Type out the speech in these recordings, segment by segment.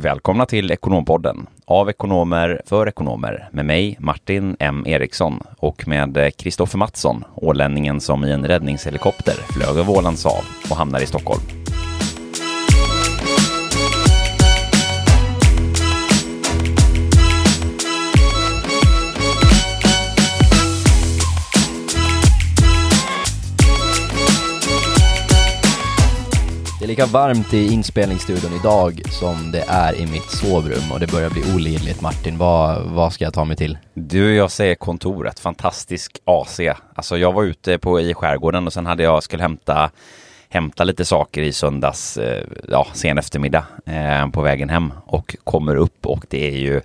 Välkomna till Ekonompodden av ekonomer för ekonomer med mig Martin M Eriksson och med Kristoffer Mattsson, ålänningen som i en räddningshelikopter flög över Ålands hav och hamnar i Stockholm. Är lika varmt i inspelningsstudion idag som det är i mitt sovrum och det börjar bli olidligt. Martin, vad, vad ska jag ta mig till? Du, jag säger kontoret. Fantastisk AC. Alltså jag var ute på, i skärgården och sen hade jag, skulle hämta hämta lite saker i söndags, eh, ja, sen eftermiddag eh, på vägen hem och kommer upp och det är ju,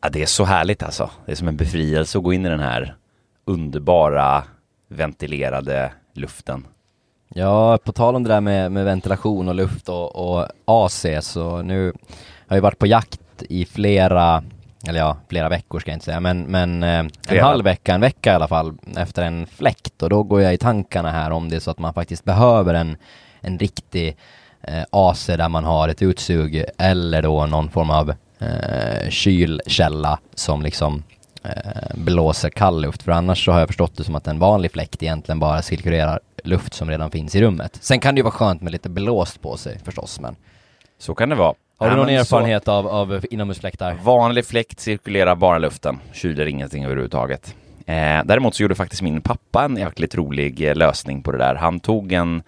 ja, det är så härligt alltså. Det är som en befrielse att gå in i den här underbara ventilerade luften. Ja, på tal om det där med, med ventilation och luft och, och AC så nu har jag varit på jakt i flera, eller ja, flera veckor ska jag inte säga, men, men eh, en Flera. halv vecka, en vecka i alla fall, efter en fläkt och då går jag i tankarna här om det är så att man faktiskt behöver en, en riktig eh, AC där man har ett utsug eller då någon form av eh, kylkälla som liksom eh, blåser kall luft. För annars så har jag förstått det som att en vanlig fläkt egentligen bara cirkulerar luft som redan finns i rummet. Sen kan det ju vara skönt med lite blåst på sig förstås, men Så kan det vara. har du Ja, någon men så- erfarenhet av, av inomhusfläktar? Vanlig fläkt cirkulerar bara luften, kyler ingenting överhuvudtaget. Eh, däremot så gjorde faktiskt min pappa en jäkligt rolig eh, lösning på det där. Han tog en,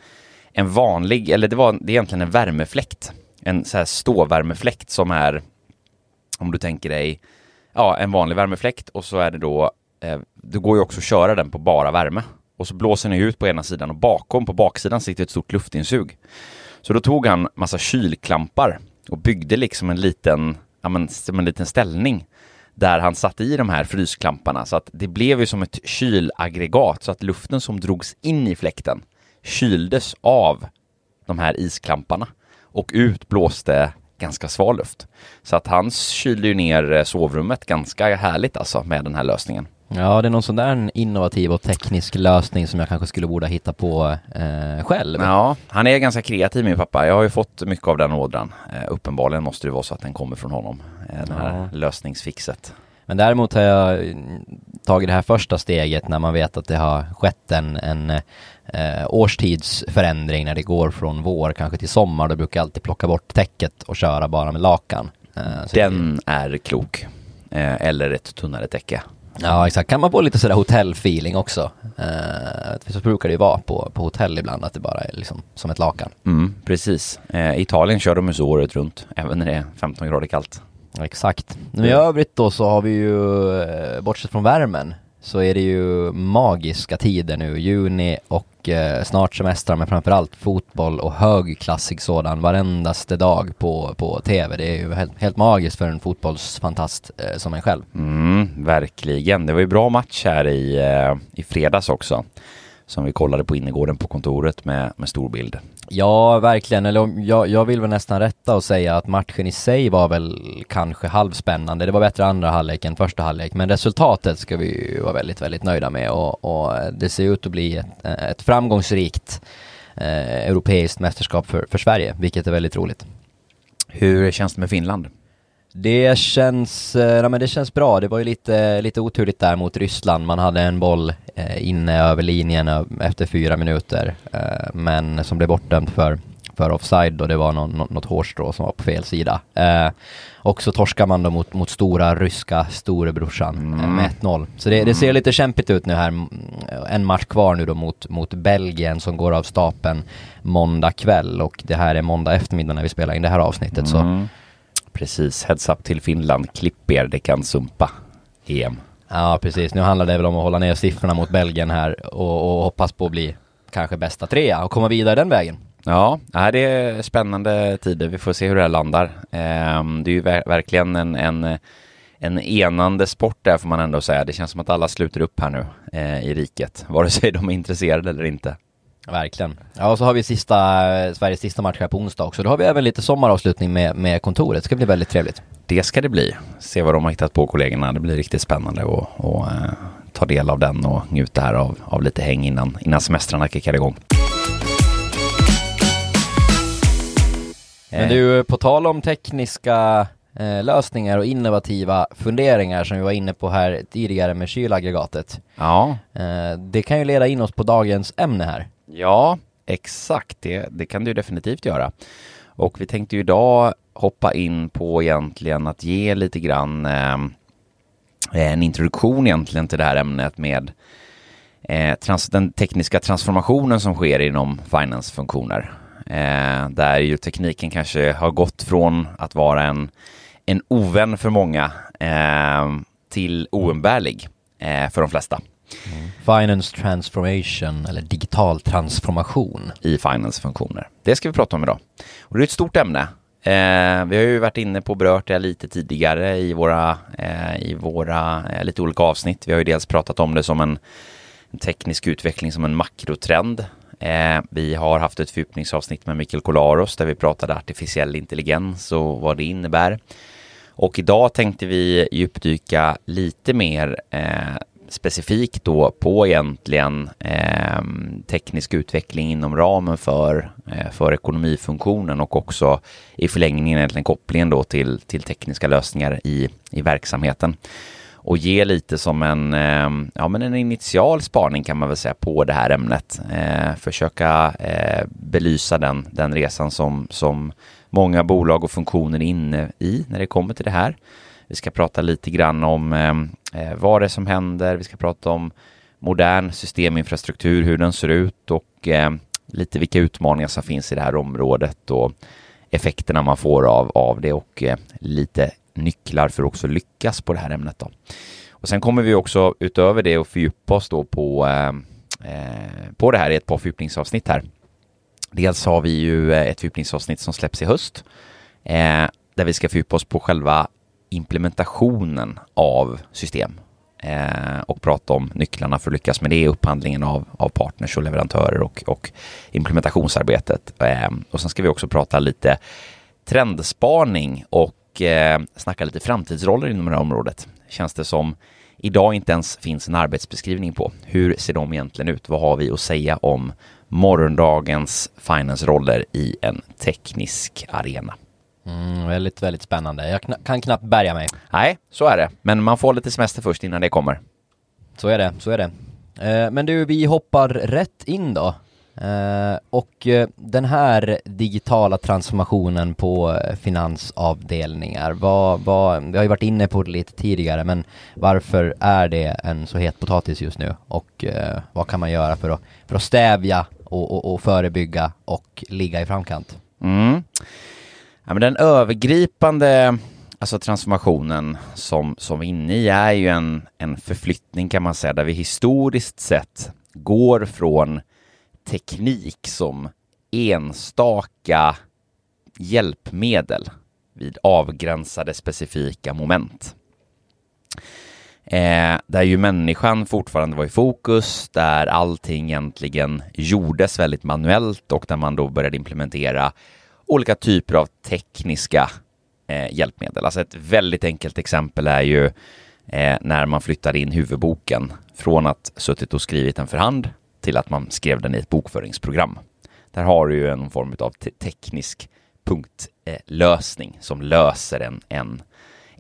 en vanlig, eller det var det är egentligen en värmefläkt. En så här ståvärmefläkt som är, om du tänker dig, ja en vanlig värmefläkt och så är det då, eh, det går ju också att köra den på bara värme. Och så blåser den ut på ena sidan och bakom, på baksidan sitter ett stort luftinsug. Så då tog han massa kylklampar och byggde liksom en liten, ja men som en liten ställning där han satte i de här frysklamparna så att det blev ju som ett kylaggregat så att luften som drogs in i fläkten kyldes av de här isklamparna och ut blåste ganska sval luft. Så att han kylde ju ner eh, sovrummet ganska härligt alltså med den här lösningen. Ja, det är någon sån där innovativ och teknisk lösning som jag kanske skulle borde hitta på eh, själv. Ja, han är ganska kreativ min pappa. Jag har ju fått mycket av den ådran. Eh, uppenbarligen måste det vara så att den kommer från honom. Eh, det här Ja. lösningsfixet. Men däremot har jag mm, tagit det här första steget när man vet att det har skett en, en eh, årstidsförändring när det går från vår kanske till sommar. Då brukar jag alltid plocka bort täcket och köra bara med lakan. Eh, Den är klok. Eh, eller ett tunnare täcke. Ja, exakt. Kan man få lite sådär hotellfeeling också? Eh, så brukar det ju vara på, på hotell ibland, att det bara är liksom som ett lakan. Mm, precis. Eh, Italien kör de ju så året runt, även när det är 15 grader kallt. Exakt. Men i övrigt då så har vi ju, eh, bortsett från värmen, så är det ju magiska tider nu. Juni och eh, snart semestrar, men framförallt fotboll och högklassig sådan varendaste dag på, på tv. Det är ju helt, helt magiskt för en fotbollsfantast eh, som en själv. Mm, verkligen. Det var ju bra match här i, eh, i fredags också. Som vi kollade på innergården på kontoret med, med stor bild. Ja, verkligen. Eller om- jag, jag vill väl nästan rätta och säga att matchen i sig var väl kanske halvspännande. Det var bättre andra halvlek än första halvlek, men resultatet ska vi ju vara väldigt, väldigt nöjda med och, och det ser ut att bli ett, ett framgångsrikt eh, europeiskt mästerskap för, för Sverige, vilket är väldigt roligt. Hur känns det med Finland? Det känns, eh, ja, men det känns bra. Det var ju lite, lite oturligt där mot Ryssland. Man hade en boll eh, inne över linjen efter fyra minuter, eh, men som blev bortdömd för, för offside och det var någon, nå- något hårstrå som var på fel sida. Eh, och så torskar man då mot, mot stora ryska storebrorsan eh, med 1-0. Så det, det ser lite kämpigt ut nu här. Mm, En match kvar nu då mot, mot Belgien som går av stapeln måndag kväll och det här är måndag eftermiddag när vi spelar in det här avsnittet. Så Mm. Precis, heads up till Finland. Klipp er, det kan sumpa EM. Ja, precis. Nu handlar det väl om att hålla ner siffrorna mot Belgien här och, och hoppas på att bli kanske bästa trea och komma vidare den vägen. Ja, det är spännande tider. Vi får se hur det här landar. Ehm, Det är ju ver- verkligen en, en, en enande sport där får man ändå säga. Det känns som att alla sluter upp här nu eh, i riket, vare sig de är intresserade eller inte. Verkligen. Ja, och så har vi sista, Sveriges sista match här på onsdag också. Då har vi även lite sommaravslutning med, med kontoret. Det ska bli väldigt trevligt. Det ska det bli. Se vad de har hittat på kollegorna. Det blir riktigt spännande att och, eh, ta del av den och njuta här av, av lite häng innan, innan semestrarna kickar igång. Men du, på tal om tekniska eh, lösningar och innovativa funderingar som vi var inne på här tidigare med kylaggregatet. Ja. Eh, det kan ju leda in oss på dagens ämne här. Ja, exakt. Det, det kan du definitivt göra. Och vi tänkte ju idag hoppa in på egentligen att ge lite grann eh, eh, en introduktion egentligen till det här ämnet med eh, trans, den tekniska transformationen som sker inom finance-funktioner. Eh, där ju tekniken kanske har gått från att vara en, en ovän för många eh, till oumbärlig eh, för de flesta. Mm. Finance transformation eller digital transformation i finance-funktioner. Det ska vi prata om idag. Och det är ett stort ämne. Eh, vi har ju varit inne på berört det lite tidigare i våra, eh, i våra eh, lite olika avsnitt. Vi har ju dels pratat om det som en, en teknisk utveckling som en makrotrend. Eh, vi har haft ett fördjupningsavsnitt med Mikael Kolaros där vi pratade artificiell intelligens och vad det innebär. Och idag tänkte vi djupdyka lite mer eh, specifikt då på egentligen eh, teknisk utveckling inom ramen för, eh, för ekonomifunktionen och också i förlängningen egentligen kopplingen då till, till tekniska lösningar i, i verksamheten. Och ge lite som en, eh, ja, men en initial spaning kan man väl säga på det här ämnet. Eh, försöka eh, belysa den, den resan som, som många bolag och funktioner är inne i när det kommer till det här. Vi ska prata lite grann om ehm, eh, vad det är som händer. Vi ska prata om modern systeminfrastruktur, hur den ser ut och eh, lite vilka utmaningar som finns i det här området och effekterna man får av, av det och eh, lite nycklar för att också lyckas på det här ämnet. Då. Och sen kommer vi också utöver det att fördjupa oss då på, ehm, eh, på det här i ett par fördjupningsavsnitt här. Dels har vi ju eh, ett fördjupningsavsnitt som släpps i höst eh, där vi ska fördjupa oss på själva implementationen av system eh, och prata om nycklarna för att lyckas med det, upphandlingen av, av partners och leverantörer och, och implementationsarbetet. Eh, och sen ska vi också prata lite trendspaning och eh, snacka lite framtidsroller inom det här området. Känns det som idag inte ens finns en arbetsbeskrivning på. Hur ser de egentligen ut? Vad har vi att säga om morgondagens finance-roller i en teknisk arena? Mm, väldigt, väldigt spännande. Jag kna kan knappt bärga mig. Nej, så är det. Men man får lite semester först innan det kommer. Så är det, så är det. Eh, men du, vi hoppar rätt in då. Eh, och eh, den här digitala transformationen på eh, finansavdelningar, vad, vad, vi har ju varit inne på det lite tidigare, men varför är det en så het potatis just nu? Och eh, vad kan man göra för att, för att stävja och, och, och förebygga och ligga i framkant? Mm. Ja, men den övergripande alltså transformationen som, som vi är inne i är ju en, en förflyttning kan man säga, där vi historiskt sett går från teknik som enstaka hjälpmedel vid avgränsade specifika moment. Eh, där ju människan fortfarande var i fokus, där allting egentligen gjordes väldigt manuellt och där man då började implementera olika typer av tekniska eh, hjälpmedel. Alltså ett väldigt enkelt exempel är ju eh, när man flyttar in huvudboken från att suttit och skrivit den för hand till att man skrev den i ett bokföringsprogram. Där har du ju en form av te teknisk punktlösning som löser en, en,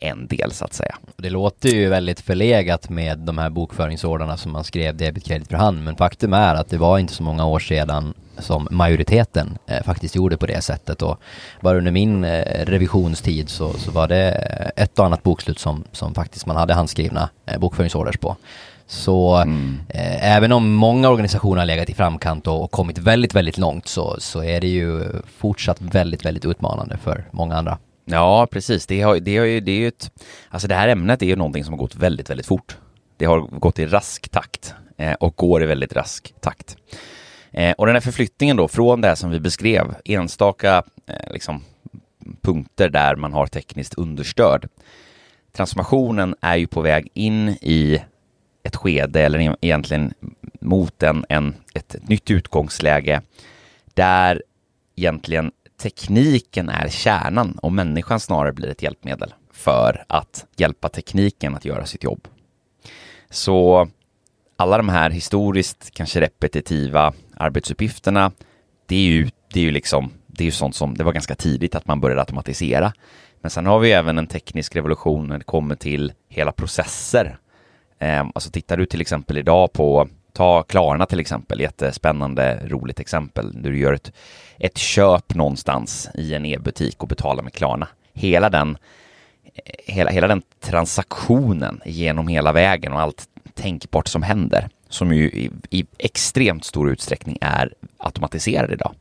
en del så att säga. Det låter ju väldigt förlegat med de här bokföringsordarna som man skrev debit kredit för hand, men faktum är att det var inte så många år sedan som majoriteten eh, faktiskt gjorde på det sättet och bara under min eh, revisionstid så, så var det ett och annat bokslut som, som faktiskt man hade handskrivna eh, bokföringsorders på. Så mm. eh, även om många organisationer har legat i framkant och, och, kommit väldigt, väldigt långt så, så är det ju fortsatt väldigt, väldigt utmanande för många andra. Ja, precis. Det, har, det, har ju, det är ju ett, alltså det här ämnet är ju någonting som har gått väldigt, väldigt fort. Det har gått i rask takt eh, och går i väldigt rask takt. Eh, och den här förflyttningen då från det som vi beskrev, enstaka eh, liksom, punkter där man har tekniskt understöd. Transformationen är ju på väg in i ett skede, eller e- egentligen mot en, en, ett, ett nytt utgångsläge där egentligen tekniken är kärnan och människan snarare blir ett hjälpmedel för att hjälpa tekniken att göra sitt jobb. Så alla de här historiskt kanske repetitiva arbetsuppgifterna, det är ju, det är ju liksom det är ju sånt som, det var ganska tidigt att man började automatisera. Men sen har vi även en teknisk revolution när det kommer till hela processer. Ehm, alltså tittar du till exempel idag på, ta Klarna till exempel, jättespännande, roligt exempel, du gör ett, ett köp någonstans i en e-butik och betalar med Klarna. Hela den, eh, hela, hela den transaktionen genom hela vägen och allt tänkbart som händer, som ju i, i extremt stor utsträckning är automatiserad idag.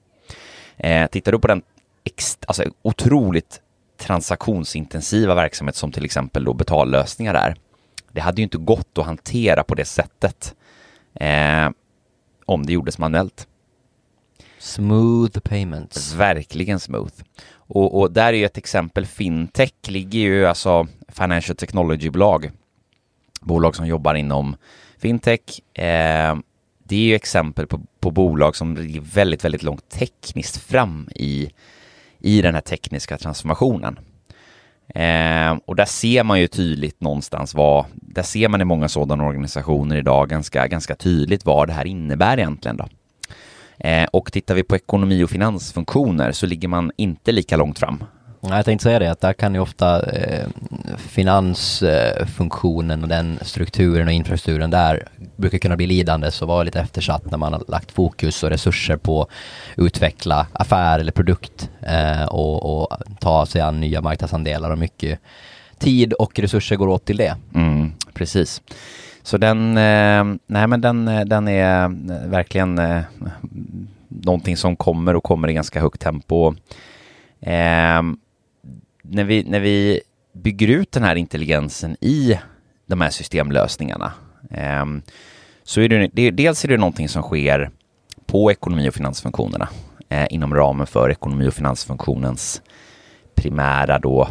Eh, tittar du på den ex, alltså otroligt transaktionsintensiva verksamhet som till exempel då betallösningar är. Det hade ju inte gått att hantera på det sättet eh, om det gjordes manuellt. Smooth payments. Verkligen smooth. Och, och där är ju ett exempel, fintech ligger ju alltså financial technology-bolag, bolag som jobbar inom fintech. Eh, det är ju exempel på, på bolag som ligger väldigt, väldigt långt tekniskt fram i, i den här tekniska transformationen. Eh, och där ser man ju tydligt någonstans vad, där ser man i många sådana organisationer idag ganska, ganska tydligt vad det här innebär egentligen då. Eh, och tittar vi på ekonomi och finansfunktioner så ligger man inte lika långt fram. Jag tänkte säga det, att där kan ju ofta eh, finansfunktionen och den strukturen och infrastrukturen där brukar kunna bli lidande så vara lite eftersatt när man har lagt fokus och resurser på utveckla affär eller produkt eh, och, och, ta sig an nya marknadsandelar och mycket tid och resurser går åt till det. Mm, precis. Så den, eh, nej men den, eh, den är eh, verkligen eh, någonting som kommer och kommer i ganska högt tempo. Eh, när, vi, när vi bygger ut den här intelligensen i de här systemlösningarna eh, så är det, det, dels är det någonting som sker på ekonomi och finansfunktionerna eh, inom ramen för ekonomi och finansfunktionens primära då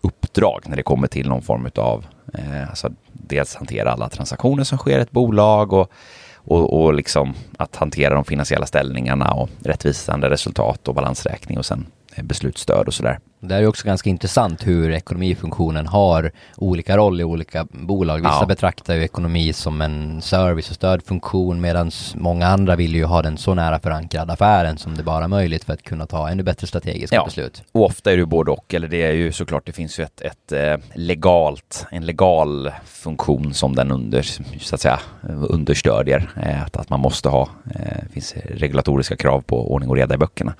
uppdrag när det kommer till någon form av eh, alltså dels hantera alla transaktioner som sker i ett bolag och, och, och liksom att hantera de finansiella ställningarna och rättvisande resultat och balansräkning och sen beslutsstöd och sådär. Det är också ganska intressant hur ekonomifunktionen har olika roll i olika bolag. Vissa ja. betraktar ju ekonomi som en service och stödfunktion medan många andra vill ju ha den så nära förankrad affären som det bara är möjligt för att kunna ta ännu bättre strategiska ja. beslut. Och ofta är det både och, eller det är ju såklart, det finns ju ett, ett eh, legalt, en legal funktion som den under, så att säga, understödjer. Eh, att, att man måste ha, eh, det finns regulatoriska krav på ordning och reda i böckerna.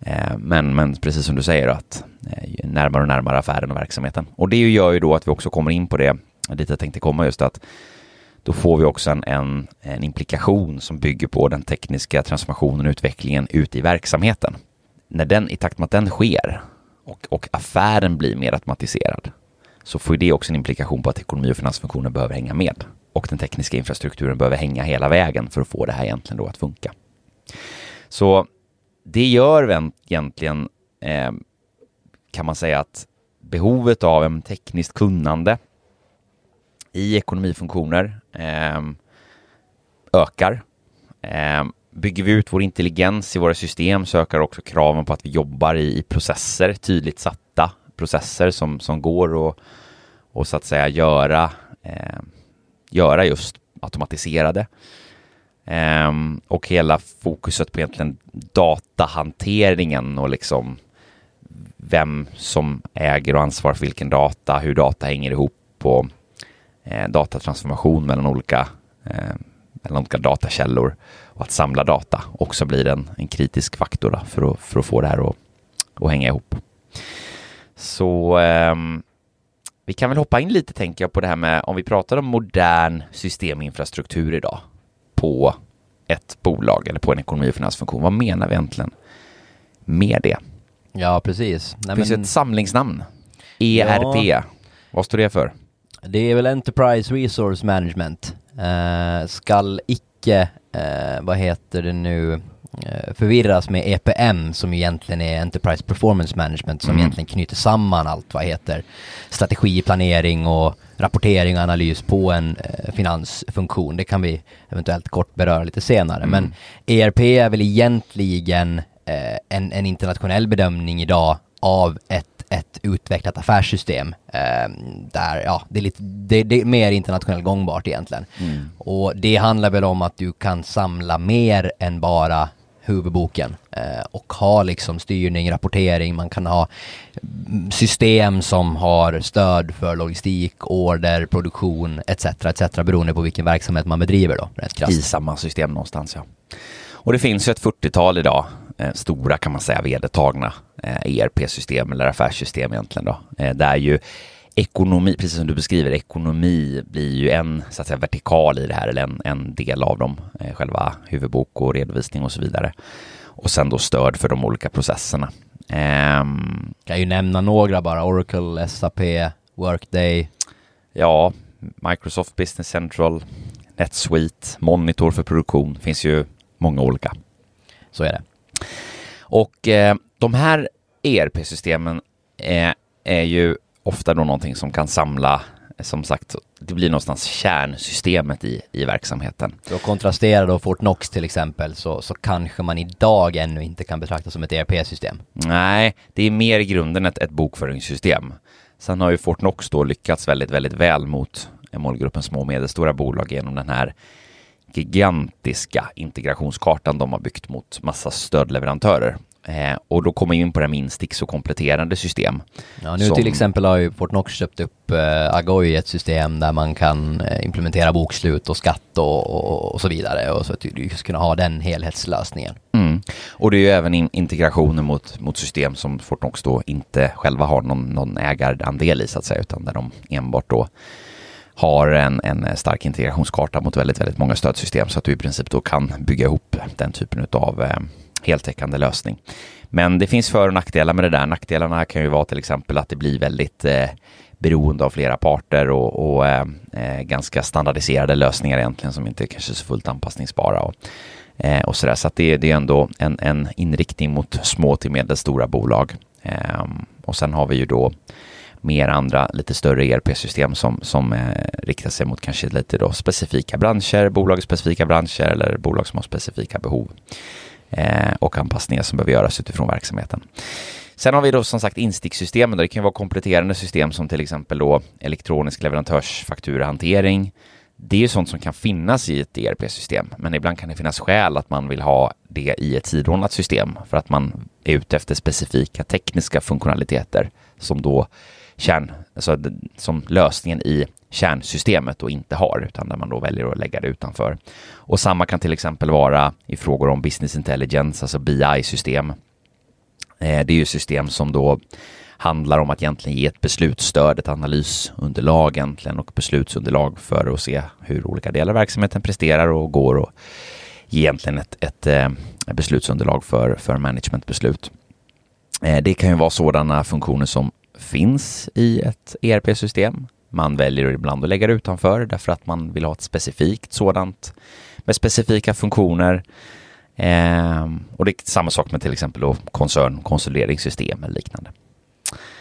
Eh, men, men precis som du säger att eh, närmare och närmare affären och verksamheten. Och det gör ju då att vi också kommer in på det, dit jag tänkte komma just att då får vi också en, en, en implikation som bygger på den tekniska transformationen och utvecklingen ute i verksamheten. När den, I takt med att den sker och, och affären blir mer automatiserad så får det också en implikation på att ekonomi och finansfunktionen behöver hänga med och den tekniska infrastrukturen behöver hänga hela vägen för att få det här egentligen då att funka. Så det gör egentligen, eh, kan man säga att behovet av en tekniskt kunnande i ekonomifunktioner eh, ökar. Eh, bygger vi ut vår intelligens i våra system så ökar också kraven på att vi jobbar i, i processer, tydligt satta processer som, som går och, och så att säga göra, eh, göra just automatiserade. Um, och hela fokuset på egentligen datahanteringen och liksom vem som äger och ansvarar för vilken data, hur data hänger ihop och eh, datatransformation mellan olika, eh, mellan olika datakällor och att samla data också blir en, en kritisk faktor då, för, att, för att få det här att, att hänga ihop. Så eh, vi kan väl hoppa in lite tänker jag på det här med om vi pratar om modern systeminfrastruktur idag på ett bolag eller på en ekonomi och finansfunktion. Vad menar vi egentligen med det? Ja, precis. Det finns men... ett samlingsnamn. ERP. Ja. Vad står det för? Det är väl Enterprise Resource Management. Uh, skall icke, uh, vad heter det nu, Eh, förvirras med EPM som egentligen är Enterprise Performance Management som mm. egentligen knyter samman allt vad heter strategi, planering och rapportering och analys på en eh, finansfunktion. Det kan vi eventuellt kort beröra lite senare. Mm. Men ERP är väl egentligen eh, en, en internationell bedömning idag av ett ett utvecklat affärssystem eh, där, ja, det är, lite, det, det är mer internationellt gångbart egentligen. Mm. Och det handlar väl om att du kan samla mer än bara huvudboken eh, och ha liksom styrning, rapportering, man kan ha mm, system som har stöd för logistik, order, produktion etc. etc. beroende på vilken verksamhet man bedriver då. I samma system någonstans ja. Och det finns ju ett 40-tal idag, eh, stora kan man säga, vedertagna eh, ERP-system eller affärssystem egentligen då. Eh, där ju ekonomi, precis som du beskriver, ekonomi blir ju en så att säga, vertikal i det här, eller en, en del av dem, eh, själva huvudbok och redovisning och så vidare. Och sen då stöd för de olika processerna. Um, kan ju nämna några bara, Oracle, SAP, Workday. Ja, Microsoft Business Central, NetSuite, Monitor för produktion, finns ju många olika. Så är det. Och eh, de här ERP-systemen är, är ju ofta då någonting som kan samla som sagt, det blir någonstans kärnsystemet i, i verksamheten. För att kontrastera då Fortnox till exempel så, så kanske man idag ännu inte kan betrakta som ett ERP-system. Nej, det är mer i grunden ett, ett bokföringssystem. Sen har ju Fortnox då lyckats väldigt, väldigt väl mot målgruppen små och medelstora bolag genom den här gigantiska integrationskartan de har byggt mot massa stödleverantörer. Eh, och då kommer vi in på det här med Instix och kompletterande system. Ja, nu som... till exempel har ju Fortnox köpt upp eh, Agoy, ett system där man kan eh, implementera bokslut och skatt och, och, och, så vidare och så att du ska kunna ha den helhetslösningen. Mm. Och det är ju även in integrationer mot, mot system som Fortnox då inte själva har någon, någon ägarandel i så att säga, utan där de enbart då har en, en stark integrationskarta mot väldigt, väldigt många stödsystem så att du i princip då kan bygga ihop den typen av eh, heltäckande lösning. Men det finns för och nackdelar med det där. Nackdelarna kan ju vara till exempel att det blir väldigt eh, beroende av flera parter och, och eh, eh, ganska standardiserade lösningar egentligen som inte kanske är så fullt anpassningsbara. Och, eh, och sådär. Så att det, det är ändå en, en inriktning mot små till medelstora bolag. Eh, och sen har vi ju då mer andra lite större ERP-system som, som eh, riktar sig mot kanske lite då specifika branscher, bolag specifika branscher eller bolag som har specifika behov Eh, och anpassningar som behöver göras utifrån verksamheten. Sen har vi då som sagt instickssystemen. Det kan vara kompletterande system som till exempel då elektronisk leverantörsfakturahantering. Det är ju sånt som kan finnas i ett ERP-system, men ibland kan det finnas skäl att man vill ha det i ett sidordnat system för att man är ute efter specifika tekniska funktionaliteter som då kärn, alltså som lösningen i kärnsystemet och inte har, utan där man då väljer att lägga det utanför. Och samma kan till exempel vara i frågor om business intelligence, alltså BI-system. Eh, det är ju system som då handlar om att egentligen ge ett beslutsstöd, ett analysunderlag egentligen och beslutsunderlag för att se hur olika delar av verksamheten presterar och går och ge egentligen ett, ett, ett beslutsunderlag för, för managementbeslut. Eh, det kan ju vara sådana funktioner som finns i ett ERP-system. Man väljer ibland att lägga det utanför därför att man vill ha ett specifikt sådant med specifika funktioner. Eh, och det är samma sak med till exempel då koncernkonsolideringssysteem eller liknande.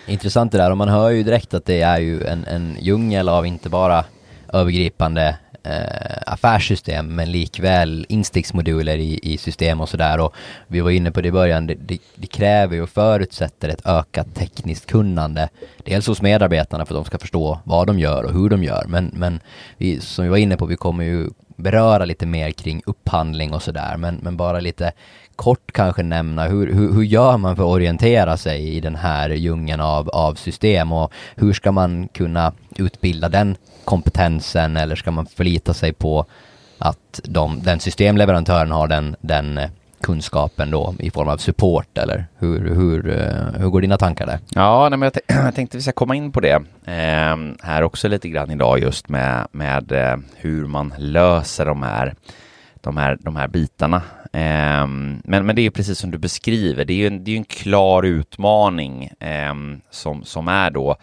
Intressant det där och man hör ju direkt att det är ju en, en djungel av inte bara övergripande eh, affärssystem men likväl insticksmoduler i, i system och sådär och vi var inne på det i början, det, det, det, kräver och förutsätter ett ökat tekniskt kunnande. Dels hos medarbetarna för att de ska förstå vad de gör och hur de gör men, men vi, som vi var inne på, vi kommer ju beröra lite mer kring upphandling och sådär men, men bara lite kort kanske nämna hur, hur, hur gör man för att orientera sig i den här djungeln av, av system och hur ska man kunna utbilda den kompetensen eller ska man förlita sig på att de, den systemleverantören har den, den kunskapen då i form av support eller hur, hur, eh, hur går dina tankar där? Ja, nej, men jag, jag tänkte vi ska komma in på det eh, här också lite grann idag just med, med eh, hur man löser de här, de här, de här bitarna. Eh, men, men det är ju precis som du beskriver, det är ju en, det är en klar utmaning ehm, som, som är då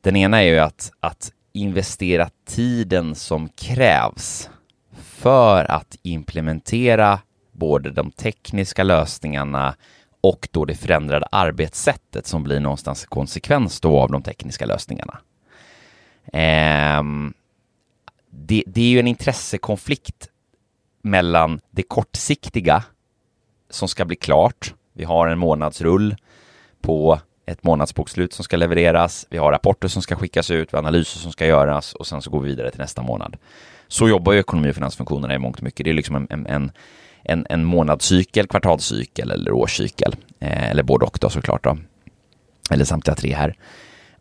den ena är ju att, att investera tiden som krävs för att implementera både de tekniska lösningarna och då det förändrade arbetssättet som blir någonstans konsekvens då av de tekniska lösningarna. Eh, det, det är ju en intressekonflikt mellan det kortsiktiga som ska bli klart. Vi har en månadsrull på ett månadsbokslut som ska levereras, vi har rapporter som ska skickas ut, vi har analyser som ska göras och sen så går vi vidare till nästa månad. Så jobbar ju ekonomi och finansfunktionerna i mångt och mycket. Det är liksom en, en, en, en månadscykel, kvartalscykel eller årscykel. Eh, eller både och då såklart då. Eller samtliga tre här.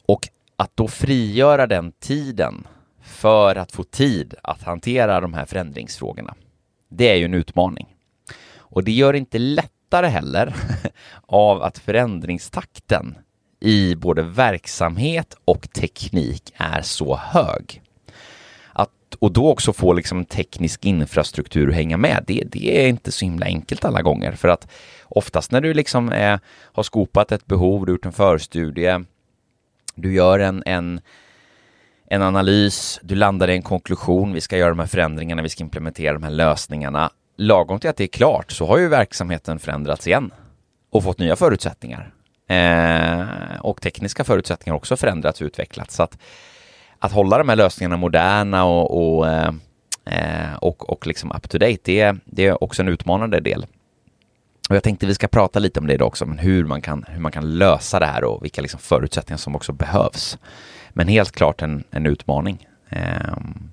Och att då frigöra den tiden för att få tid att hantera de här förändringsfrågorna. Det är ju en utmaning. Och det gör det inte lättare heller av att förändringstakten i både verksamhet och teknik är så hög. Och då också få liksom teknisk infrastruktur att hänga med, det, det är inte så himla enkelt alla gånger. För att oftast när du liksom är, har skopat ett behov, du har gjort en förstudie, du gör en, en, en analys, du landar i en konklusion, vi ska göra de här förändringarna, vi ska implementera de här lösningarna. Lagom till att det är klart så har ju verksamheten förändrats igen och fått nya förutsättningar. Eh, och tekniska förutsättningar också förändrats och utvecklats. Så att, att hålla de här lösningarna moderna och, och, eh, eh och, och liksom up to date, det, det är också en utmanande del. Och jag tänkte vi ska prata lite om det idag också, men hur man kan, hur man kan lösa det här och vilka liksom förutsättningar som också behövs. Men helt klart en, en utmaning. Um,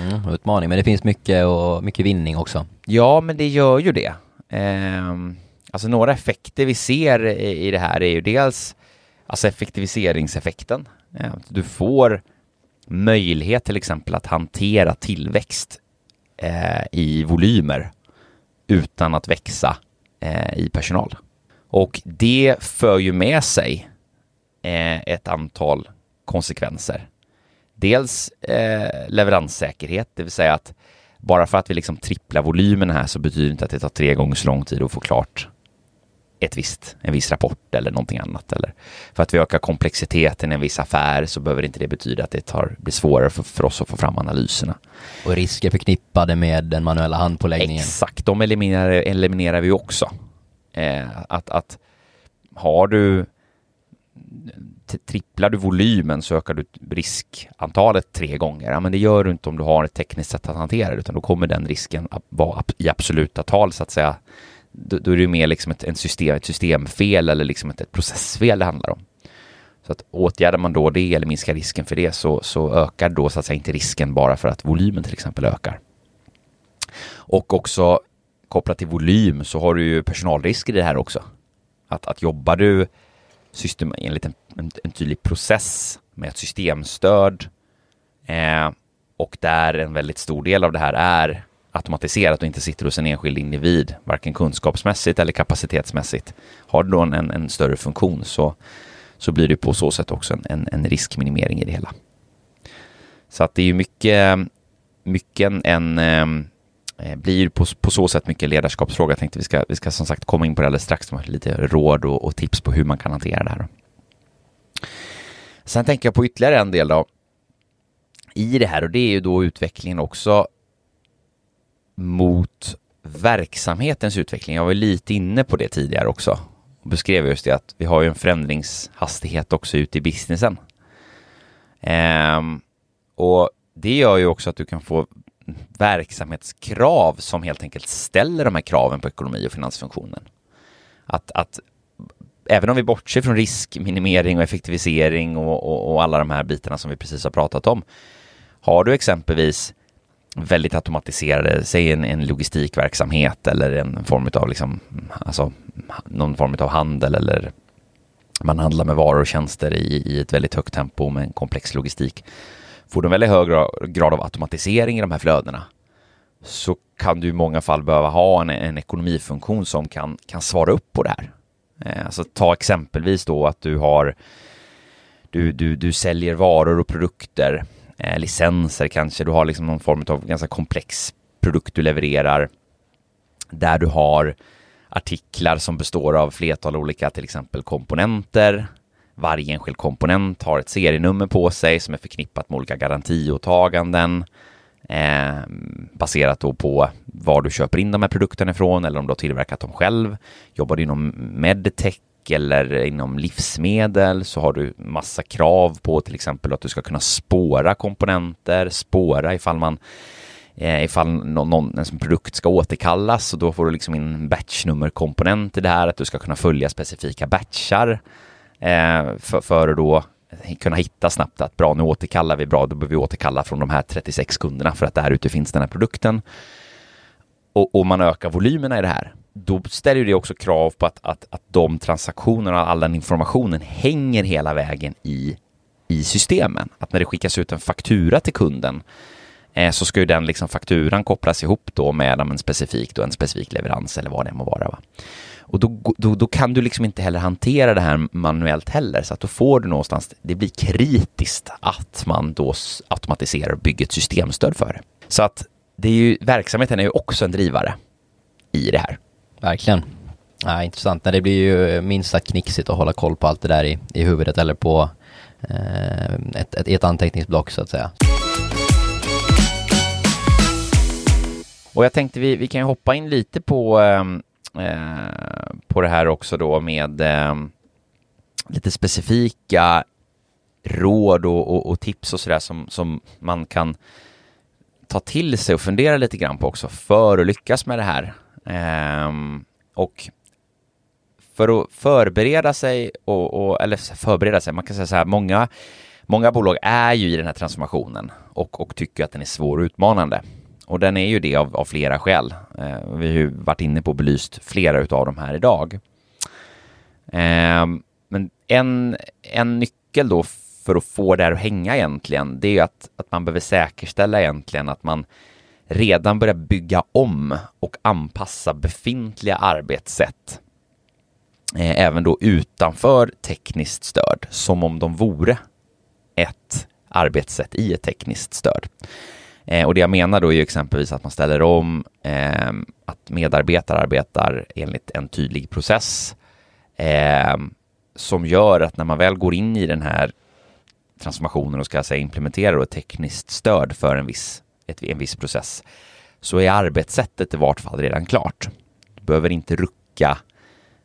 mm, utmaning, men det finns mycket, och, mycket vinning också. Ja, men det gör ju det. Um, alltså några effekter vi ser i, i det här är ju dels alltså effektiviseringseffekten. Du får möjlighet till exempel att hantera tillväxt eh, i volymer utan att växa eh, i personal. Och det för ju med sig eh, ett antal konsekvenser. Dels eh, leveranssäkerhet, det vill säga att bara för att vi liksom tripplar volymen här så betyder det inte att det tar tre gånger så lång tid att få klart ett visst, en viss rapport eller någonting annat. Eller för att vi ökar komplexiteten i en viss affär så behöver inte det betyda att det tar, blir svårare för, för oss att få fram analyserna. Och risker förknippade med den manuella handpåläggningen. Exakt, de eliminerar, eliminerar vi också. Eh, att, att har du tripplar du volymen så ökar du riskantalet tre gånger. Ja, men det gör du inte om du har ett tekniskt sätt att hantera det, utan då kommer den risken att vara i absoluta tal så att säga då, då är det mer liksom ett, ett, system, ett systemfel eller liksom ett, ett processfel det handlar om. Så att åtgärdar man då det eller minskar risken för det så, så ökar då så att säga inte risken bara för att volymen till exempel ökar. Och också kopplat till volym så har du ju personalrisker i det här också. Att, att jobbar du system, enligt en, en, en tydlig process med ett systemstöd eh, och där en väldigt stor del av det här är automatiserat och inte sitter hos en enskild individ, varken kunskapsmässigt eller kapacitetsmässigt. Har du då en, en större funktion så, så blir det på så sätt också en, en, riskminimering i det hela. Så att det är ju mycket, mycket en, en blir på, på så sätt mycket ledarskapsfråga. Jag tänkte vi ska, vi ska som sagt komma in på det alldeles strax, med lite råd och, och tips på hur man kan hantera det här. Sen tänker jag på ytterligare en del då i det här och det är ju då utvecklingen också mot verksamhetens utveckling. Jag var lite inne på det tidigare också och beskrev just det att vi har ju en förändringshastighet också ute i businessen. Ehm, och det gör ju också att du kan få verksamhetskrav som helt enkelt ställer de här kraven på ekonomi och finansfunktionen. Att, att även om vi bortser från riskminimering och effektivisering och, och, och alla de här bitarna som vi precis har pratat om. Har du exempelvis väldigt automatiserade, säg en, en logistikverksamhet eller en form av liksom, alltså någon form av handel eller man handlar med varor och tjänster i, i ett väldigt högt tempo med en komplex logistik. Får du en väldigt hög grad av automatisering i de här flödena så kan du i många fall behöva ha en, en ekonomifunktion som kan, kan svara upp på det här. Eh, alltså ta exempelvis då att du har du, du, du säljer varor och produkter eh, licenser kanske. Du har liksom någon form av ganska komplex produkt du levererar där du har artiklar som består av flertal olika till exempel komponenter. Varje enskild komponent har ett serienummer på sig som är förknippat med olika garantiåtaganden eh, baserat då på var du köper in de här produkterna ifrån eller om du har tillverkat dem själv. Jobbar du inom medtech eller inom livsmedel så har du massa krav på till exempel att du ska kunna spåra komponenter, spåra ifall man eh, ifall någon, någon, en produkt ska återkallas och då får du liksom in batchnummerkomponent i det här, att du ska kunna följa specifika batchar eh, för, för att då kunna hitta snabbt att bra, nu återkallar vi bra, då behöver vi återkalla från de här 36 kunderna för att där ute finns den här produkten. och, och man ökar volymerna i det här, då ställer det också krav på att, att, att de transaktionerna och all den informationen hänger hela vägen i, i systemen. Att när det skickas ut en faktura till kunden eh, så ska ju den liksom fakturan kopplas ihop då med en specifik, då en specifik leverans eller vad det må vara. Va? Och då, då, då, kan du liksom inte heller hantera det här manuellt heller, så att då får du någonstans, det blir kritiskt att man då automatiserar och bygger ett systemstöd för det. Så att det är ju, verksamheten är ju också en drivare i det här. Verkligen. Ja, intressant. Det blir ju minst sagt knixigt att hålla koll på allt det där i, i huvudet eller på eh, ett, ett, ett anteckningsblock så att säga. Och jag tänkte vi, vi kan ju hoppa in lite på, eh, eh, på det här också då med eh, lite specifika råd och, och, och tips och sådär som, som man kan ta till sig och fundera lite grann på också för att lyckas med det här. Um, och för att förbereda sig, och, och, eller förbereda sig, man kan säga så här, många, många bolag är ju i den här transformationen och, och tycker att den är svår och utmanande. Och den är ju det av, av flera skäl. Uh, vi har ju varit inne på och belyst flera utav dem här idag. Um, men en, en nyckel då för att få det här att hänga egentligen, det är ju att, att man behöver säkerställa egentligen att man redan börja bygga om och anpassa befintliga arbetssätt eh, även då utanför tekniskt stöd, som om de vore ett arbetssätt i ett tekniskt stöd. Eh, och det jag menar då är ju exempelvis att man ställer om eh, att medarbetare arbetar enligt en tydlig process eh, som gör att när man väl går in i den här transformationen och ska säga implementera ett tekniskt stöd för en viss, ett, en viss process så är arbetssättet i vart fall redan klart. Du behöver inte rucka,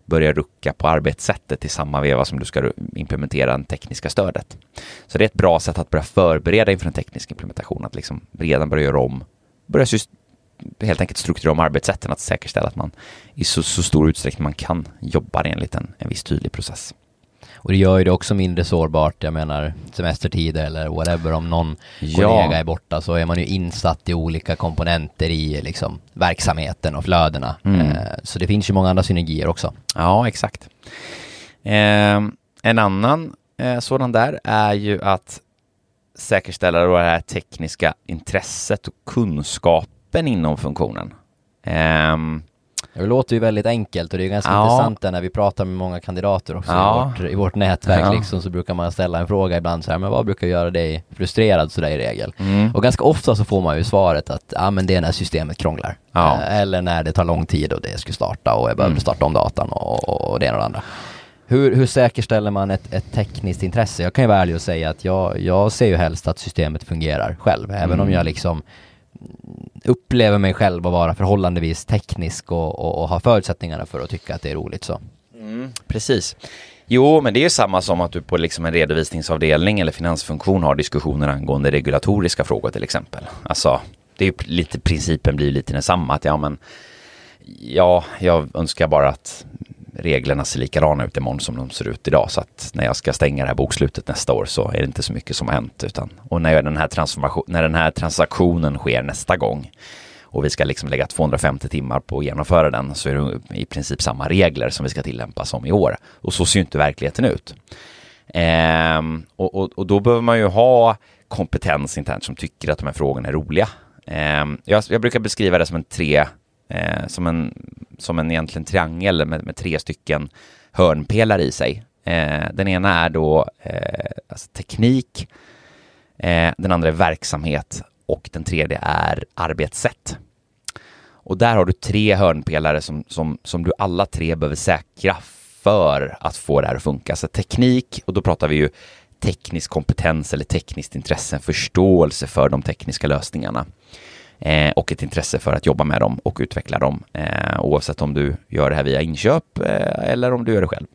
börja rucka på arbetssättet i samma veva som du ska implementera det tekniska stödet. Så det är ett bra sätt att börja förbereda inför en teknisk implementation, att liksom redan börja göra om, börja helt enkelt strukturera om arbetssätten, att säkerställa att man i så, så stor utsträckning man kan jobbar enligt en, en viss tydlig process. Och det gör ju det också mindre sårbart, jag menar semestertider eller whatever, om någon ja. kollega är borta så är man ju insatt i olika komponenter i liksom verksamheten och flödena. Mm. Eh, så det finns ju många andra synergier också. Ja, exakt. Eh, en annan eh, sådan där är ju att säkerställa det här tekniska intresset och kunskapen inom funktionen. Um, det låter ju väldigt enkelt och det är ganska ja. intressant när vi pratar med många kandidater också ja. i, vårt, i vårt nätverk ja. liksom så brukar man ställa en fråga ibland så här, men vad brukar göra dig frustrerad sådär i regel? Mm. Och ganska ofta så får man ju svaret att, ja men det är när systemet krånglar. Eh, eller när det tar lång tid och det ska starta och jag behöver mm. starta om datan och, och det ena och det andra. Hur, hur säkerställer man ett, ett tekniskt intresse? Jag kan ju vara ärlig och säga att jag, jag ser ju helst att systemet fungerar själv, även mm. om jag liksom upplever mig själv att vara förhållandevis teknisk och, och, och ha förutsättningarna för att tycka att det är roligt så. Mm, precis. Jo, men det är ju samma som att du på liksom en redovisningsavdelning eller finansfunktion har diskussioner angående regulatoriska frågor till exempel. Alltså, det är ju lite, principen blir lite densamma, att ja men, ja, jag önskar bara att reglerna ser likadana ut imorgon som de ser ut idag. Så att när jag ska stänga det här bokslutet nästa år så är det inte så mycket som har hänt. Utan, och när den, här transformation, när den här transaktionen sker nästa gång och vi ska liksom lägga 250 timmar på att genomföra den så är det i princip samma regler som vi ska tillämpa som i år. Och så ser ju inte verkligheten ut. Ehm, och, och, och, då behöver man ju ha kompetens internt som tycker att de här frågorna är roliga. Ehm, jag, jag brukar beskriva det som en tre eh, som, en, som en egentligen triangel med, med tre stycken hörnpelare i sig. Eh, den ena är då eh, alltså teknik, eh, den andra är verksamhet och den tredje är arbetssätt. Och där har du tre hörnpelare som, som, som du alla tre behöver säkra för att få det här att funka. Så teknik, och då pratar vi ju teknisk kompetens eller tekniskt intresse, förståelse för de tekniska lösningarna eh, och ett intresse för att jobba med dem och utveckla dem eh, oavsett om du gör det här via inköp eh, eller om du gör det själv.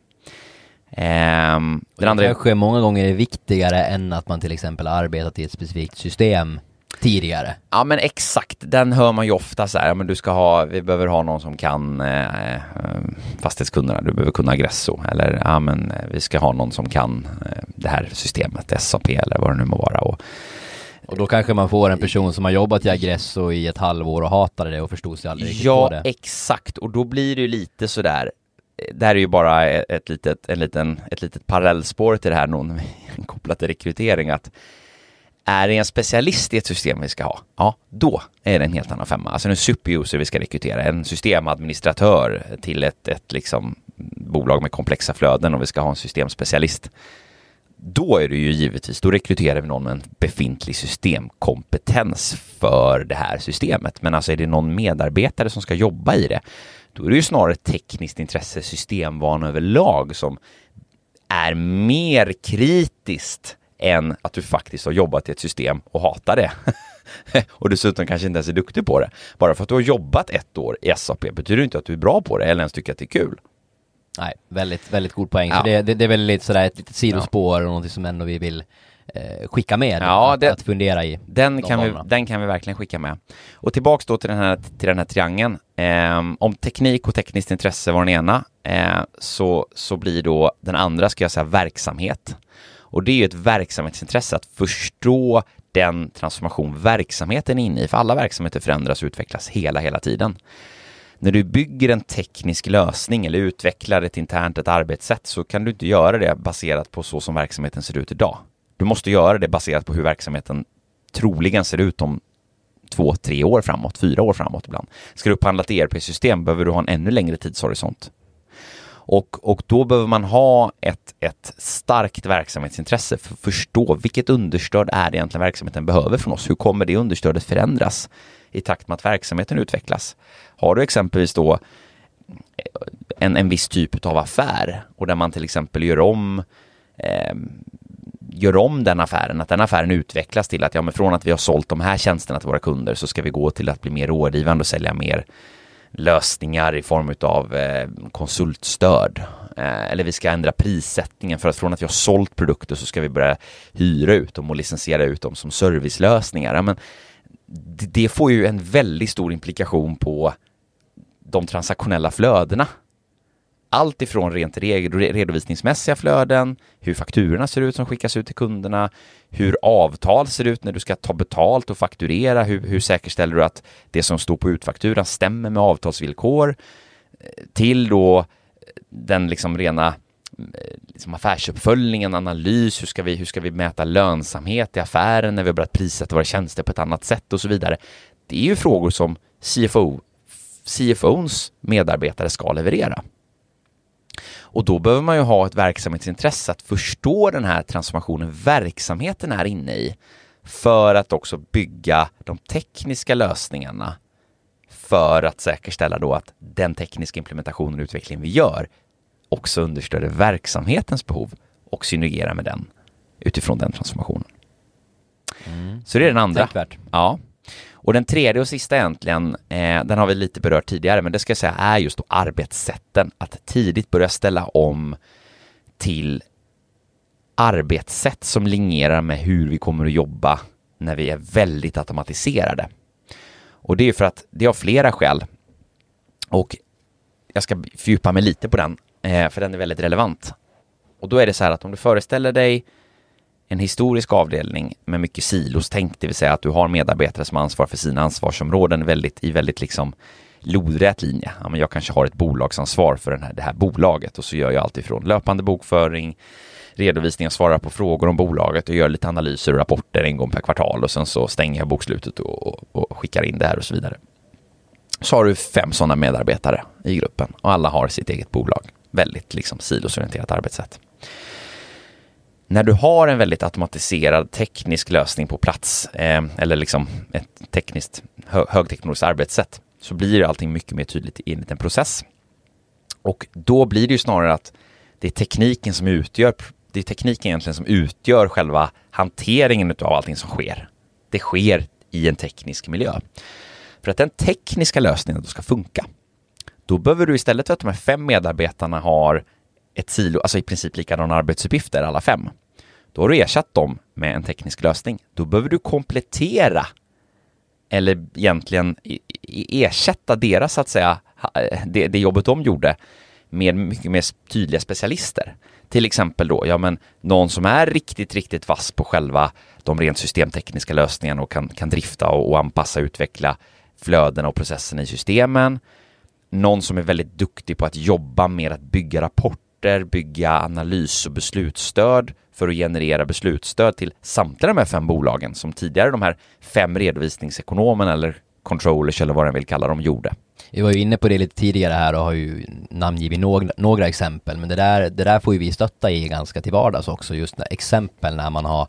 Um, den andra... kanske många gånger är viktigare än att man till exempel arbetat i ett specifikt system tidigare. Ja men exakt, den hör man ju ofta så här, ja, men du ska ha, vi behöver ha någon som kan eh, eh fastighetskunderna, du behöver kunna Agresso eller ja men eh, vi ska ha någon som kan eh, det här systemet, SAP eller vad det nu må vara. Och, Och då kanske man får en person som har jobbat i Agresso i ett halvår och hatade det och förstod sig aldrig riktigt ja, på det. exakt. Och då blir det ju lite sådär, det här är ju bara ett litet, en liten, ett litet parallellspår till det här, någon kopplat till rekrytering, att är det en specialist i ett system vi ska ha, ja, då är det en helt annan femma. Alltså en superuser vi ska rekrytera, en systemadministratör till ett, ett liksom bolag med komplexa flöden och vi ska ha en systemspecialist. Då är det ju givetvis, då rekryterar vi någon med en befintlig systemkompetens för det här systemet. Men alltså är det någon medarbetare som ska jobba i det, då är det ju snarare tekniskt intresse, systemvana överlag som är mer kritiskt än att du faktiskt har jobbat i ett system och hatar det. och dessutom kanske inte ens är duktig på det. Bara för att du har jobbat ett år i SAP betyder det inte att du är bra på det eller ens tycker att det är kul. Nej, väldigt, väldigt god poäng. Ja. Så det, det, det är väl lite sådär ett litet sidospår och någonting som ändå vi vill eh, skicka med. Ja, att, det- att fundera i. Den de kan, vi, den kan vi verkligen skicka med. Och tillbaks då till den här, till den här triangeln. Ehm, om teknik och tekniskt intresse var den ena, eh, så, så blir då den andra, ska jag säga, verksamhet. Och det är ju ett verksamhetsintresse att förstå den transformation verksamheten är inne i, för alla verksamheter förändras och utvecklas hela, hela tiden. När du bygger en teknisk lösning eller utvecklar ett internt ett arbetssätt så kan du inte göra det baserat på så som verksamheten ser ut idag. Du måste göra det baserat på hur verksamheten troligen ser ut om två, tre år framåt, fyra år framåt ibland. Ska du upphandla ett ERP-system behöver du ha en ännu längre tidshorisont. Och, och då behöver man ha ett, ett starkt verksamhetsintresse för att förstå vilket understöd är det egentligen verksamheten behöver från oss? Hur kommer det understödet förändras i takt med att verksamheten utvecklas? Har du exempelvis då en, en viss typ av affär och där man till exempel gör om eh, gör om den affären, att den affären utvecklas till att ja, men från att vi har sålt de här tjänsterna till våra kunder så ska vi gå till att bli mer rådgivande och sälja mer lösningar i form av eh, konsultstöd. Eh, eller vi ska ändra prissättningen för att från att vi har sålt produkter så ska vi börja hyra ut dem och licensiera ut dem som servicelösningar. Men det får ju en väldigt stor implikation på de transaktionella flödena. Allt ifrån rent redovisningsmässiga flöden, hur fakturorna ser ut som skickas ut till kunderna, hur avtal ser ut när du ska ta betalt och fakturera, hur, hur säkerställer du att det som står på utfakturan stämmer med avtalsvillkor, eh, till då eh, den liksom rena eh, liksom affärsuppföljningen, analys, hur ska, vi, hur ska vi mäta lönsamhet i affären när vi har börjat prissätta våra tjänster på ett annat sätt och så vidare. Det är ju frågor som CFO, CFOns medarbetare ska leverera. Och då behöver man ju ha ett verksamhetsintresse att förstå den här transformationen verksamheten är inne i för att också bygga de tekniska lösningarna för att säkerställa då att den tekniska implementationen och utvecklingen vi gör också understöder verksamhetens behov och synergerar med den utifrån den transformationen. Så det är den andra. Tänkvärt. Ja. Och den tredje och sista egentligen, eh, den har vi lite berört tidigare, men det ska jag säga är just då arbetssätten. Att tidigt börja ställa om till arbetssätt som linjerar med hur vi kommer att jobba när vi är väldigt automatiserade. Och det är för att det har flera skäl. Och jag ska fördjupa mig lite på den, eh, för den är väldigt relevant. Och då är det så här att om du föreställer dig en historisk avdelning med mycket silos, tänk det vill säga att du har medarbetare som ansvarar för sina ansvarsområden väldigt, i väldigt liksom lodrät linje. Ja, men jag kanske har ett bolagsansvar för den här, det här bolaget och så gör jag alltifrån löpande bokföring, redovisning och svarar på frågor om bolaget och gör lite analyser och rapporter en gång per kvartal och sen så stänger jag bokslutet och, och, och skickar in det här och så vidare. Så har du fem sådana medarbetare i gruppen och alla har sitt eget bolag. Väldigt liksom silosorienterat arbetssätt när du har en väldigt automatiserad teknisk lösning på plats, eh, eller liksom ett tekniskt hö högteknologiskt arbetssätt, så blir allting mycket mer tydligt i en liten process. Och då blir det ju snarare att det är tekniken som utgör, det är tekniken egentligen som utgör själva hanteringen av allting som sker. Det sker i en teknisk miljö. För att den tekniska lösningen då ska funka, då behöver du istället för att de här fem medarbetarna har ett silo, alltså i princip likadana arbetsuppgifter alla fem. Då har du ersatt dem med en teknisk lösning. Då behöver du komplettera eller egentligen ersätta deras, så att säga, det, det jobbet de gjorde med mycket mer tydliga specialister. Till exempel då, ja men någon som är riktigt, riktigt vass på själva de rent systemtekniska lösningarna och kan, kan drifta och, och anpassa och utveckla flödena och processerna i systemen. Någon som är väldigt duktig på att jobba med att bygga rapporter, bygga analys och beslutsstöd för att generera beslutsstöd till samtliga de här fem bolagen som tidigare de här fem redovisningsekonomerna eller controllers eller vad den vill kalla dem gjorde. Vi var ju inne på det lite tidigare här och har ju namngivit några, några exempel, men det där, det där får ju vi stötta i ganska till vardags också, just när exempel när man har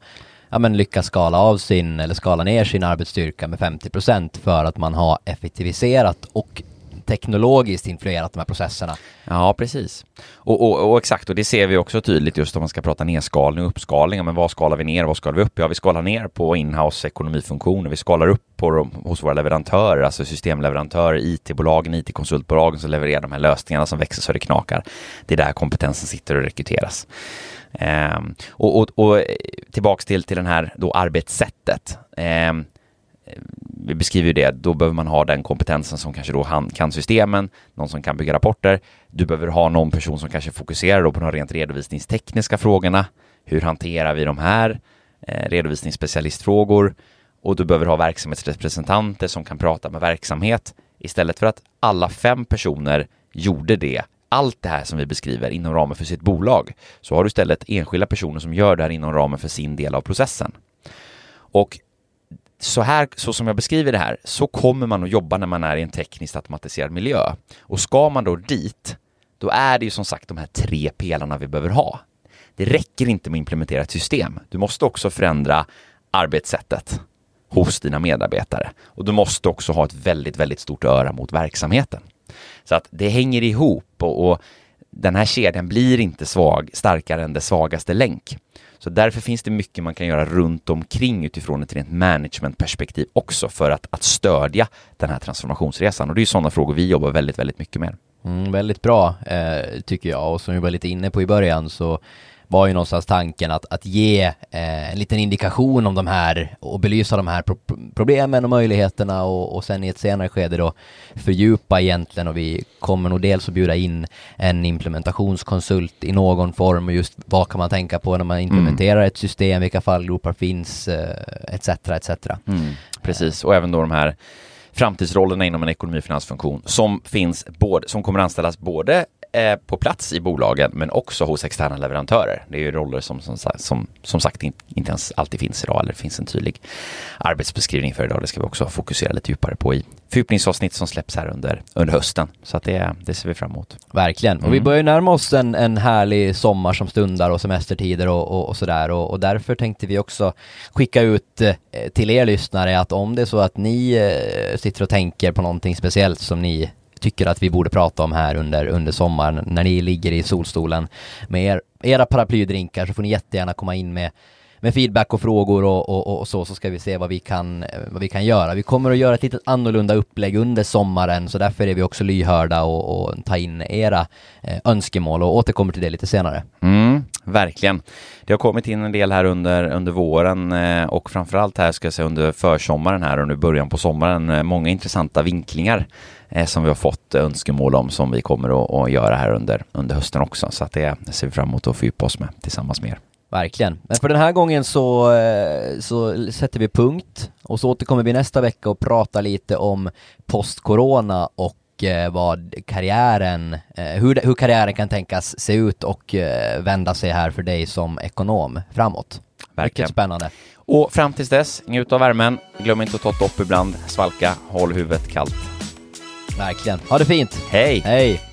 ja, men lyckas skala av sin eller skala ner sin arbetsstyrka med 50 procent för att man har effektiviserat och teknologiskt influerat de här processerna. Ja, precis. Och, och, och, exakt, och det ser vi också tydligt just om man ska prata nedskalning och uppskalning. Men vad skalar vi ner vad skalar vi upp? Ja, vi skalar ner på inhouse ekonomifunktioner. Vi skalar upp på hos våra leverantörer, alltså systemleverantörer, IT-bolagen, IT-konsultbolagen som levererar de här lösningarna som växer så det knakar. Det är där kompetensen sitter och rekryteras. Um, och, och, och, tillbaks till, till den här då arbetssättet. Um, Eh, vi beskriver ju det, då behöver man ha den kompetensen som kanske då han kan systemen, någon som kan bygga rapporter. Du behöver ha någon person som kanske fokuserar då på de rent redovisningstekniska frågorna. Hur hanterar vi de här eh, redovisningsspecialistfrågor? Och du behöver ha verksamhetsrepresentanter som kan prata med verksamhet istället för att alla fem personer gjorde det allt det här som vi beskriver inom ramen för sitt bolag så har du istället enskilda personer som gör det här inom ramen för sin del av processen. Och så här, så som jag beskriver det här, så kommer man att jobba när man är i en tekniskt automatiserad miljö. Och ska man då dit, då är det ju som sagt de här tre pelarna vi behöver ha. Det räcker inte med att implementera ett system. Du måste också förändra arbetssättet hos dina medarbetare. Och du måste också ha ett väldigt, väldigt stort öra mot verksamheten. Så att det hänger ihop och, och den här kedjan blir inte svag, starkare än dess svagaste länk. Så därför finns det mycket man kan göra runt omkring utifrån ett rent managementperspektiv också för att, att stödja den här transformationsresan. Och det är sådana frågor vi jobbar väldigt, väldigt mycket med. Mm, väldigt bra eh, tycker jag och som vi var lite inne på i början så var ju någonstans tanken att, att ge eh, en liten indikation om de här och belysa de här pro problemen och möjligheterna och, och sen i ett senare skede då fördjupa egentligen och vi kommer nog dels att bjuda in en implementationskonsult i någon form och just vad kan man tänka på när man mm. implementerar mm. ett system, vilka fallgropar finns eh, etc. etc. Mm, precis, och även då de här framtidsrollerna inom en ekonomi och finansfunktion som finns både, som kommer anställas både eh, på plats i bolagen men också hos externa leverantörer. Det är ju roller som som, som, som sagt inte ens alltid finns idag eller finns en tydlig arbetsbeskrivning för idag. Det ska vi också fokusera lite djupare på i fördjupningsavsnitt som släpps här under, under hösten. Så att det, det ser vi fram emot. Verkligen, och mm. vi börjar närma oss en, en härlig sommar som stundar och semestertider och, och, och sådär och, och, därför tänkte vi också skicka ut eh, till er lyssnare att om det är så att ni eh, sitter och tänker på någonting speciellt som ni tycker att vi borde prata om här under, under sommaren när ni ligger i solstolen med er, era paraplydrinkar så får ni jättegärna komma in med med feedback och frågor och, och, och, så, så ska vi se vad vi, kan, vad vi kan göra. Vi kommer att göra ett lite annorlunda upplägg under sommaren, så därför är vi också lyhörda och, och ta in era eh, önskemål och återkommer till det lite senare. Mm, verkligen. Det har kommit in en del här under, under våren eh, och framförallt här ska jag säga under försommaren här och nu början på sommaren. Eh, många intressanta vinklingar som vi har fått önskemål om som vi kommer att, att göra här under, under hösten också. Så att det ser vi fram emot att fördjupa oss med tillsammans med er. Verkligen. Men för den här gången så, eh, så sätter vi punkt och så återkommer vi nästa vecka och pratar lite om post-corona och eh, vad karriären, eh, hur, hur karriären kan tänkas se ut och vända sig här för dig som ekonom framåt. Verkligen. Mycket spännande. Och fram tills dess, njut av värmen. Glöm inte att ta ett dopp ibland, svalka, håll huvudet kallt. Verkligen. Ha det fint. Hej! Hej!